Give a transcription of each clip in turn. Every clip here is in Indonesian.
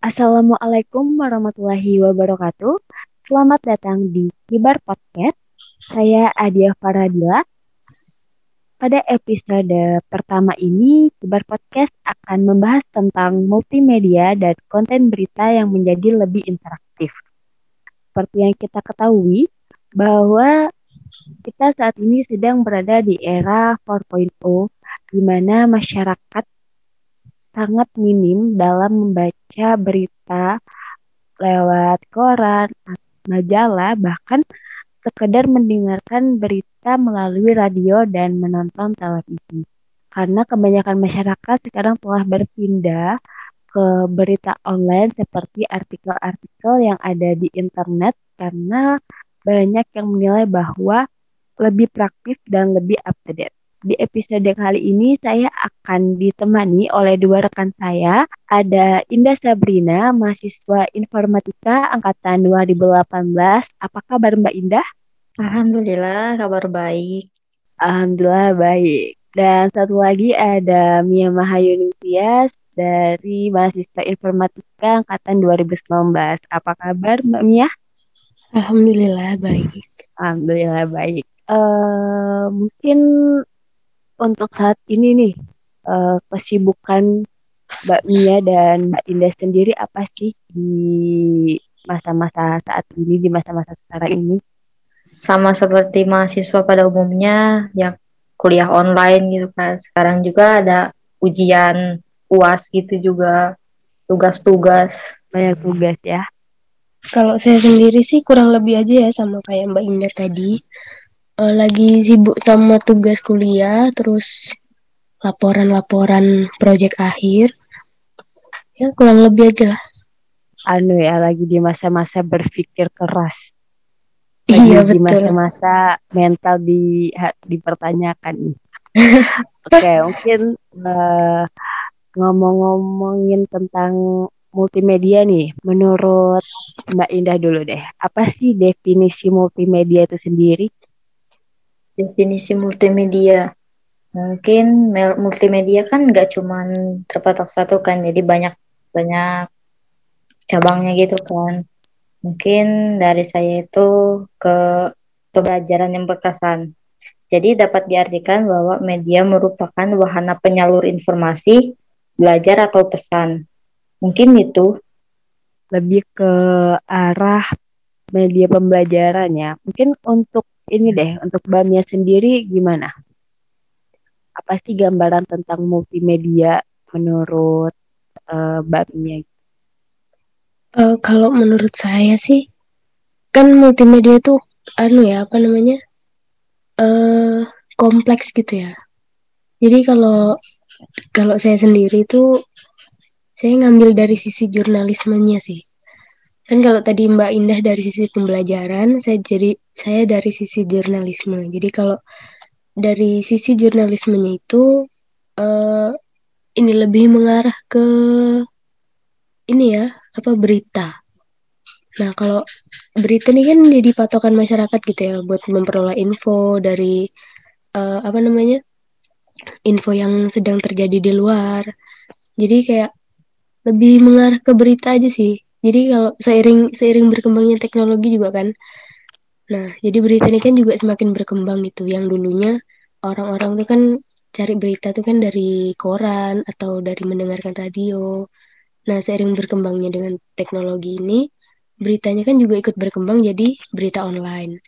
Assalamualaikum warahmatullahi wabarakatuh. Selamat datang di Kibar Podcast. Saya Adia Faradila. Pada episode pertama ini, Kibar Podcast akan membahas tentang multimedia dan konten berita yang menjadi lebih interaktif. Seperti yang kita ketahui, bahwa kita saat ini sedang berada di era 4.0, di mana masyarakat sangat minim dalam membaca berita lewat koran, majalah, bahkan sekedar mendengarkan berita melalui radio dan menonton televisi. Karena kebanyakan masyarakat sekarang telah berpindah ke berita online seperti artikel-artikel yang ada di internet karena banyak yang menilai bahwa lebih praktis dan lebih up to date. Di episode kali ini saya akan ditemani oleh dua rekan saya. Ada Indah Sabrina, mahasiswa informatika angkatan 2018. Apa kabar Mbak Indah? Alhamdulillah kabar baik. Alhamdulillah baik. Dan satu lagi ada Mia Mahayuni Tias dari mahasiswa informatika angkatan 2019. Apa kabar Mbak Mia? Alhamdulillah baik. Alhamdulillah baik. Uh, mungkin untuk saat ini nih uh, kesibukan Mbak Mia dan Mbak Indah sendiri apa sih di masa-masa saat ini di masa-masa sekarang ini? Sama seperti mahasiswa pada umumnya yang kuliah online gitu kan. Sekarang juga ada ujian UAS gitu juga tugas-tugas. Banyak tugas ya. Kalau saya sendiri sih kurang lebih aja ya sama kayak Mbak Indah tadi uh, lagi sibuk sama tugas kuliah, terus laporan-laporan proyek akhir. Ya kurang lebih aja lah. Anu ya lagi di masa-masa berpikir keras. Lagi iya di masa-masa mental di dipertanyakan. Oke, okay, mungkin uh, ngomong-ngomongin tentang multimedia nih, menurut Mbak Indah dulu deh, apa sih definisi multimedia itu sendiri? Definisi multimedia. Mungkin multimedia kan nggak cuma terpatok satu kan jadi banyak banyak cabangnya gitu kan. Mungkin dari saya itu ke pembelajaran yang berkesan. Jadi dapat diartikan bahwa media merupakan wahana penyalur informasi belajar atau pesan. Mungkin itu. Lebih ke arah media pembelajaran ya mungkin untuk ini deh untuk Bamia sendiri gimana? Apa sih gambaran tentang multimedia menurut uh, Bamia? Uh, kalau menurut saya sih kan multimedia itu anu ya apa namanya uh, kompleks gitu ya. Jadi kalau kalau saya sendiri itu saya ngambil dari sisi jurnalismenya sih. Kan kalau tadi Mbak Indah dari sisi pembelajaran, saya jadi saya dari sisi jurnalisme. Jadi kalau dari sisi jurnalismenya itu uh, ini lebih mengarah ke ini ya, apa berita. Nah, kalau berita ini kan jadi patokan masyarakat gitu ya buat memperoleh info dari uh, apa namanya? info yang sedang terjadi di luar. Jadi kayak lebih mengarah ke berita aja sih jadi kalau seiring seiring berkembangnya teknologi juga kan. Nah jadi berita ini kan juga semakin berkembang gitu. Yang dulunya orang-orang tuh kan cari berita tuh kan dari koran atau dari mendengarkan radio. Nah seiring berkembangnya dengan teknologi ini beritanya kan juga ikut berkembang jadi berita online.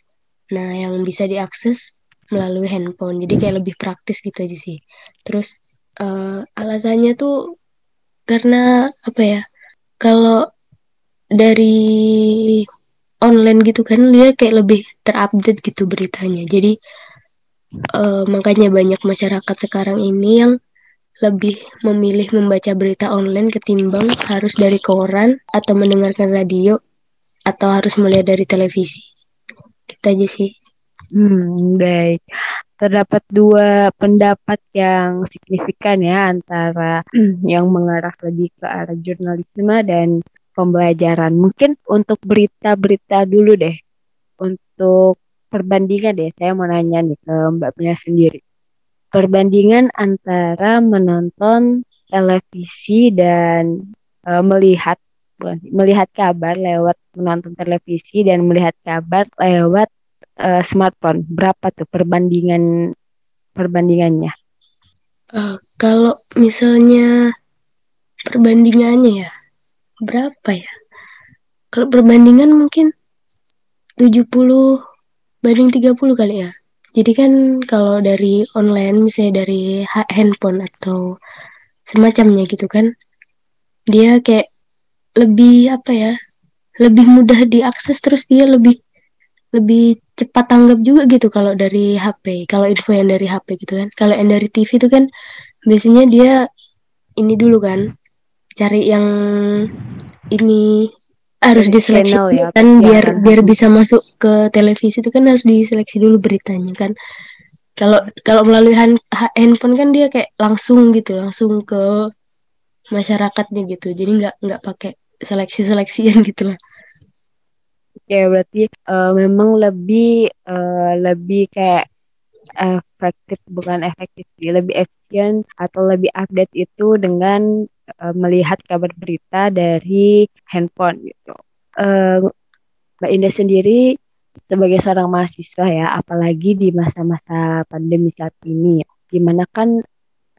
Nah yang bisa diakses melalui handphone. Jadi kayak lebih praktis gitu aja sih. Terus uh, alasannya tuh karena apa ya? Kalau dari online gitu kan dia kayak lebih terupdate gitu beritanya. Jadi uh, makanya banyak masyarakat sekarang ini yang lebih memilih membaca berita online ketimbang harus dari koran atau mendengarkan radio atau harus melihat dari televisi. Kita aja sih. Hmm baik. Terdapat dua pendapat yang signifikan ya antara yang mengarah lebih ke arah jurnalisme dan pembelajaran. Mungkin untuk berita-berita dulu deh. Untuk perbandingan deh, saya mau nanya nih ke Mbak Mia sendiri. Perbandingan antara menonton televisi dan e, melihat melihat kabar lewat menonton televisi dan melihat kabar lewat uh, smartphone. Berapa tuh perbandingan perbandingannya? Uh, kalau misalnya perbandingannya ya berapa ya? Kalau perbandingan mungkin 70 banding 30 kali ya. Jadi kan kalau dari online misalnya dari handphone atau semacamnya gitu kan dia kayak lebih apa ya lebih mudah diakses terus dia lebih lebih cepat tanggap juga gitu kalau dari HP kalau info yang dari HP gitu kan kalau yang dari TV itu kan biasanya dia ini dulu kan cari yang ini harus diseleksi ya, kan biar biar bisa masuk ke televisi itu kan harus diseleksi dulu beritanya kan. Kalau kalau melalui handphone kan dia kayak langsung gitu langsung ke masyarakatnya gitu. Jadi nggak nggak pakai seleksi seleksian gitu lah. Oke berarti uh, memang lebih uh, lebih kayak efektif bukan efektif lebih atau lebih update itu dengan uh, melihat kabar berita dari handphone gitu. Uh, Mbak Indah sendiri sebagai seorang mahasiswa ya, apalagi di masa-masa pandemi saat ini, di mana kan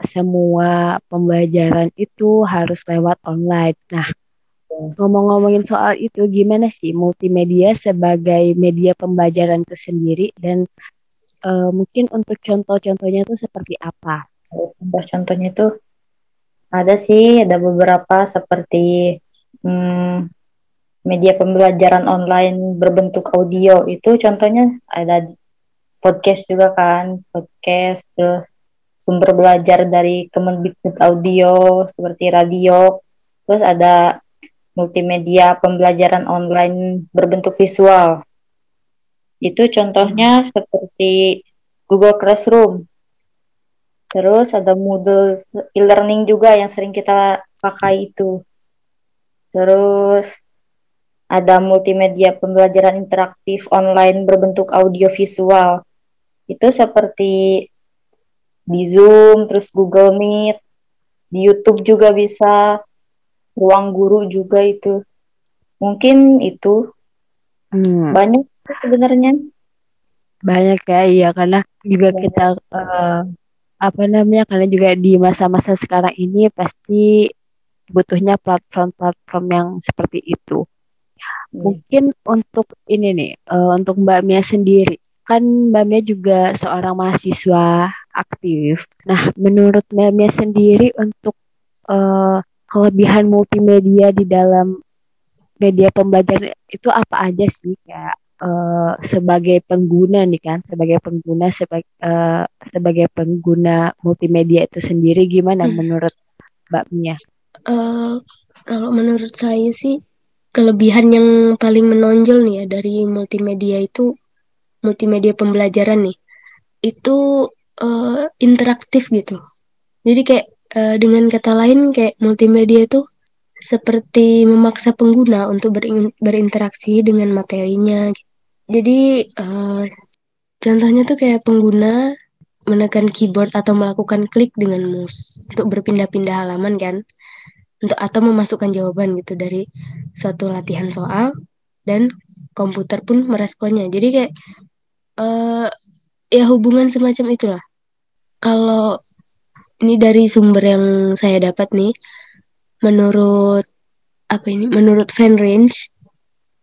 semua pembelajaran itu harus lewat online. Nah, ngomong-ngomongin soal itu, gimana sih multimedia sebagai media pembelajaran itu sendiri dan uh, mungkin untuk contoh-contohnya itu seperti apa? Contoh-contohnya itu ada sih, ada beberapa seperti hmm, media pembelajaran online berbentuk audio itu contohnya ada podcast juga kan, podcast terus sumber belajar dari Kemendikbud Audio seperti radio, terus ada multimedia pembelajaran online berbentuk visual. Itu contohnya seperti Google Classroom. Terus ada Moodle e-learning juga yang sering kita pakai itu. Terus ada multimedia pembelajaran interaktif online berbentuk audio visual. Itu seperti di Zoom, terus Google Meet, di YouTube juga bisa, ruang guru juga itu. Mungkin itu hmm. banyak sebenarnya. Banyak ya, iya karena juga banyak. kita uh, apa namanya karena juga di masa-masa sekarang ini pasti butuhnya platform-platform yang seperti itu. Hmm. Mungkin untuk ini nih, uh, untuk Mbak Mia sendiri, kan Mbak Mia juga seorang mahasiswa aktif. Nah, menurut Mbak Mia sendiri untuk uh, kelebihan multimedia di dalam media pembelajaran itu apa aja sih? Kayak uh, sebagai pengguna nih kan, sebagai pengguna sebagai uh, sebagai pengguna multimedia itu sendiri gimana hmm. menurut Mbak Mia? Uh, kalau menurut saya sih kelebihan yang paling menonjol nih ya dari multimedia itu multimedia pembelajaran nih itu uh, interaktif gitu. Jadi kayak uh, dengan kata lain kayak multimedia itu seperti memaksa pengguna untuk berinteraksi dengan materinya jadi uh, contohnya tuh kayak pengguna menekan keyboard atau melakukan klik dengan mouse untuk berpindah-pindah halaman kan. Untuk atau memasukkan jawaban gitu dari suatu latihan soal dan komputer pun meresponnya. Jadi kayak uh, ya hubungan semacam itulah. Kalau ini dari sumber yang saya dapat nih menurut apa ini menurut fan range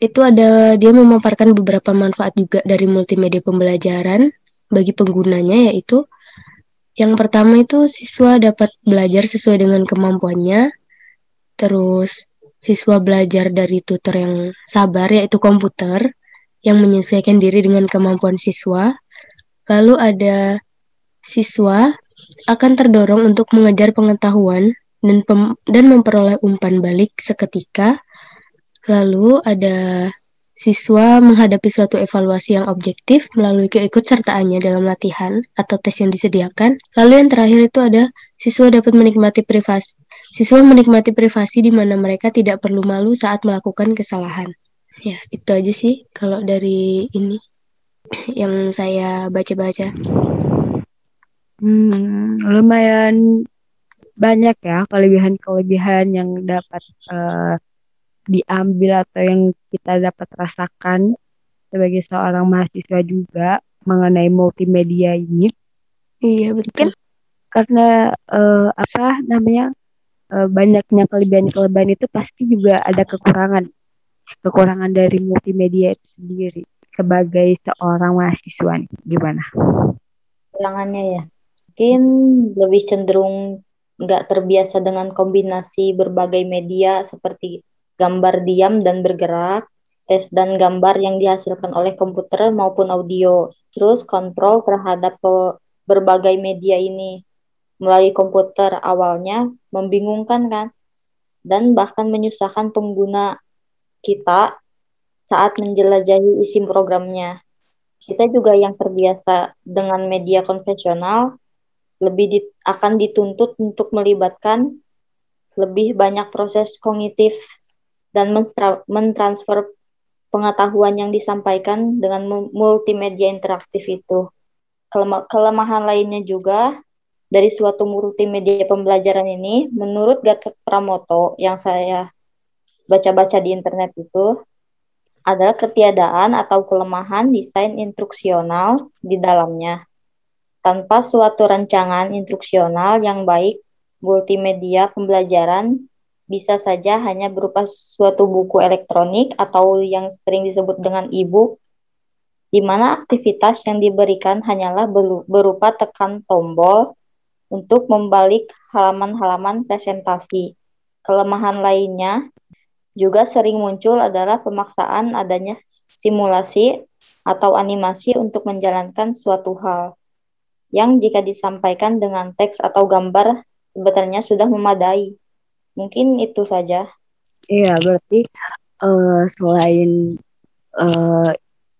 itu ada dia memaparkan beberapa manfaat juga dari multimedia pembelajaran bagi penggunanya yaitu yang pertama itu siswa dapat belajar sesuai dengan kemampuannya. Terus siswa belajar dari tutor yang sabar yaitu komputer yang menyesuaikan diri dengan kemampuan siswa. Lalu ada siswa akan terdorong untuk mengejar pengetahuan dan dan memperoleh umpan balik seketika Lalu ada siswa menghadapi suatu evaluasi yang objektif melalui keikutsertaannya dalam latihan atau tes yang disediakan. Lalu yang terakhir itu ada siswa dapat menikmati privasi. Siswa menikmati privasi di mana mereka tidak perlu malu saat melakukan kesalahan. Ya, itu aja sih kalau dari ini yang saya baca-baca. Hmm, lumayan banyak ya kelebihan-kelebihan yang dapat uh, diambil atau yang kita dapat rasakan sebagai seorang mahasiswa juga mengenai multimedia ini. Iya betul. Karena uh, apa namanya uh, banyaknya kelebihan-kelebihan itu pasti juga ada kekurangan kekurangan dari multimedia itu sendiri sebagai seorang mahasiswa nih gimana? Kekurangannya ya mungkin lebih cenderung nggak terbiasa dengan kombinasi berbagai media seperti gambar diam dan bergerak, tes dan gambar yang dihasilkan oleh komputer maupun audio. Terus kontrol terhadap berbagai media ini melalui komputer awalnya membingungkan kan dan bahkan menyusahkan pengguna kita saat menjelajahi isi programnya. Kita juga yang terbiasa dengan media konvensional lebih di, akan dituntut untuk melibatkan lebih banyak proses kognitif dan mentransfer pengetahuan yang disampaikan dengan multimedia interaktif itu. kelemahan lainnya juga dari suatu multimedia pembelajaran ini, menurut Gatot Pramoto yang saya baca-baca di internet itu, adalah ketiadaan atau kelemahan desain instruksional di dalamnya. Tanpa suatu rancangan instruksional yang baik, multimedia pembelajaran bisa saja hanya berupa suatu buku elektronik atau yang sering disebut dengan e-book, di mana aktivitas yang diberikan hanyalah berupa tekan tombol untuk membalik halaman-halaman presentasi. Kelemahan lainnya juga sering muncul adalah pemaksaan adanya simulasi atau animasi untuk menjalankan suatu hal yang jika disampaikan dengan teks atau gambar sebetulnya sudah memadai. Mungkin itu saja. Iya, berarti uh, selain uh,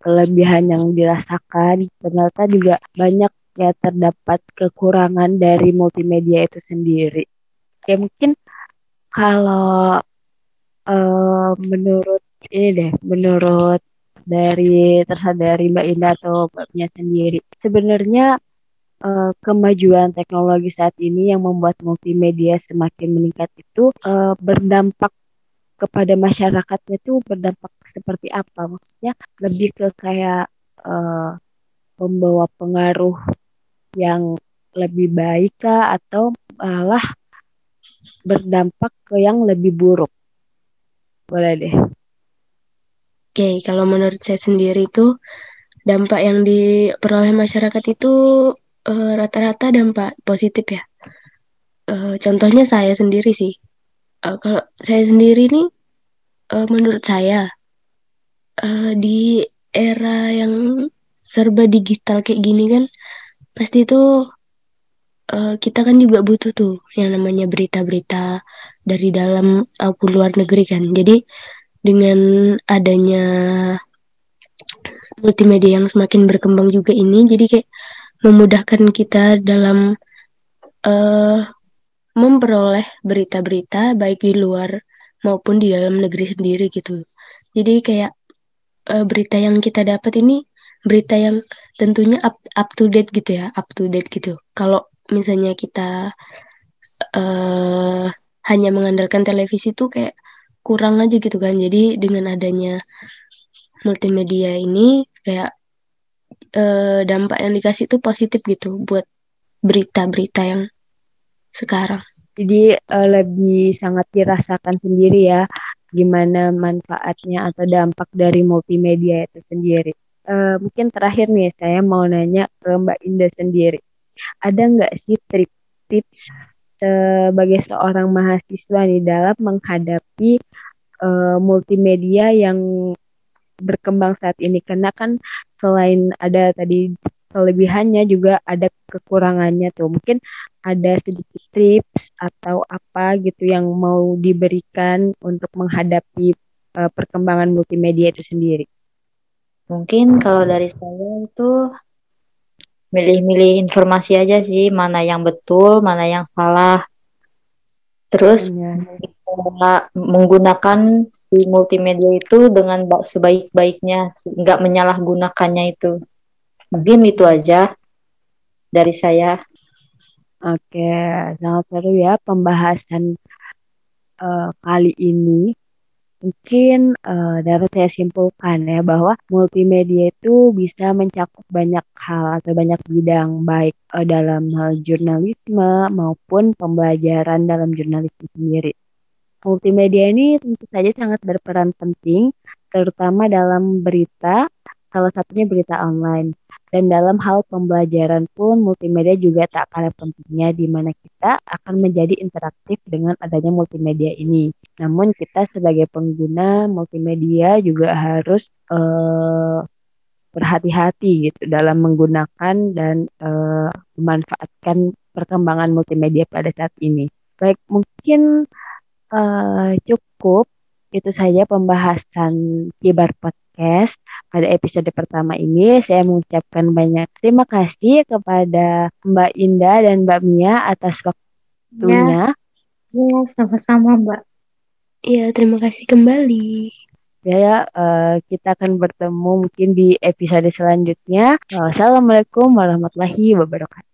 kelebihan yang dirasakan, ternyata juga banyak ya terdapat kekurangan dari multimedia itu sendiri. Ya mungkin kalau uh, menurut ini deh, menurut dari tersadari Mbak Indah atau Mbaknya sendiri, sebenarnya uh, kemajuan teknologi saat ini yang membuat multimedia semakin meningkat itu uh, berdampak kepada masyarakatnya itu berdampak seperti apa? Maksudnya lebih ke kayak uh, membawa pengaruh yang lebih baik kah atau malah berdampak ke yang lebih buruk? Boleh deh. Oke, kalau menurut saya sendiri itu dampak yang diperoleh masyarakat itu uh, rata-rata dampak positif ya. Uh, contohnya saya sendiri sih. Uh, kalau saya sendiri nih, uh, menurut saya uh, di era yang serba digital kayak gini kan, pasti itu uh, kita kan juga butuh tuh yang namanya berita-berita dari dalam maupun luar negeri kan. Jadi dengan adanya multimedia yang semakin berkembang juga ini, jadi kayak memudahkan kita dalam uh, memperoleh berita-berita baik di luar maupun di dalam negeri sendiri gitu. Jadi kayak uh, berita yang kita dapat ini berita yang tentunya up up to date gitu ya, up to date gitu. Kalau misalnya kita uh, hanya mengandalkan televisi tuh kayak kurang aja gitu kan. Jadi dengan adanya multimedia ini kayak eh, dampak yang dikasih itu positif gitu buat berita-berita yang sekarang. Jadi uh, lebih sangat dirasakan sendiri ya gimana manfaatnya atau dampak dari multimedia itu sendiri. Uh, mungkin terakhir nih saya mau nanya ke Mbak Indah sendiri. Ada nggak sih tips sebagai seorang mahasiswa nih dalam menghadapi uh, multimedia yang berkembang saat ini? Karena kan selain ada tadi kelebihannya juga ada kekurangannya tuh. Mungkin ada sedikit tips atau apa gitu yang mau diberikan untuk menghadapi uh, perkembangan multimedia itu sendiri. Mungkin kalau dari saya itu milih-milih informasi aja sih, mana yang betul, mana yang salah. Terus ya menggunakan si multimedia itu dengan sebaik-baiknya, nggak menyalahgunakannya itu. Mungkin itu aja dari saya. Oke, sangat seru ya pembahasan uh, kali ini Mungkin uh, dapat saya simpulkan ya bahwa multimedia itu bisa mencakup banyak hal atau banyak bidang baik uh, dalam hal jurnalisme maupun pembelajaran dalam jurnalisme sendiri. Multimedia ini tentu saja sangat berperan penting terutama dalam berita, salah satunya berita online. Dan dalam hal pembelajaran pun multimedia juga tak kalah pentingnya di mana kita akan menjadi interaktif dengan adanya multimedia ini. Namun kita sebagai pengguna multimedia juga harus uh, berhati-hati gitu dalam menggunakan dan uh, memanfaatkan perkembangan multimedia pada saat ini. Baik, mungkin uh, cukup itu saja pembahasan Kibar Podcast pada episode pertama ini saya mengucapkan banyak terima kasih kepada Mbak Indah dan Mbak Mia atas waktunya. Ya, ya sama-sama Mbak. Iya, terima kasih kembali. Ya, ya uh, kita akan bertemu mungkin di episode selanjutnya. Wassalamualaikum warahmatullahi wabarakatuh.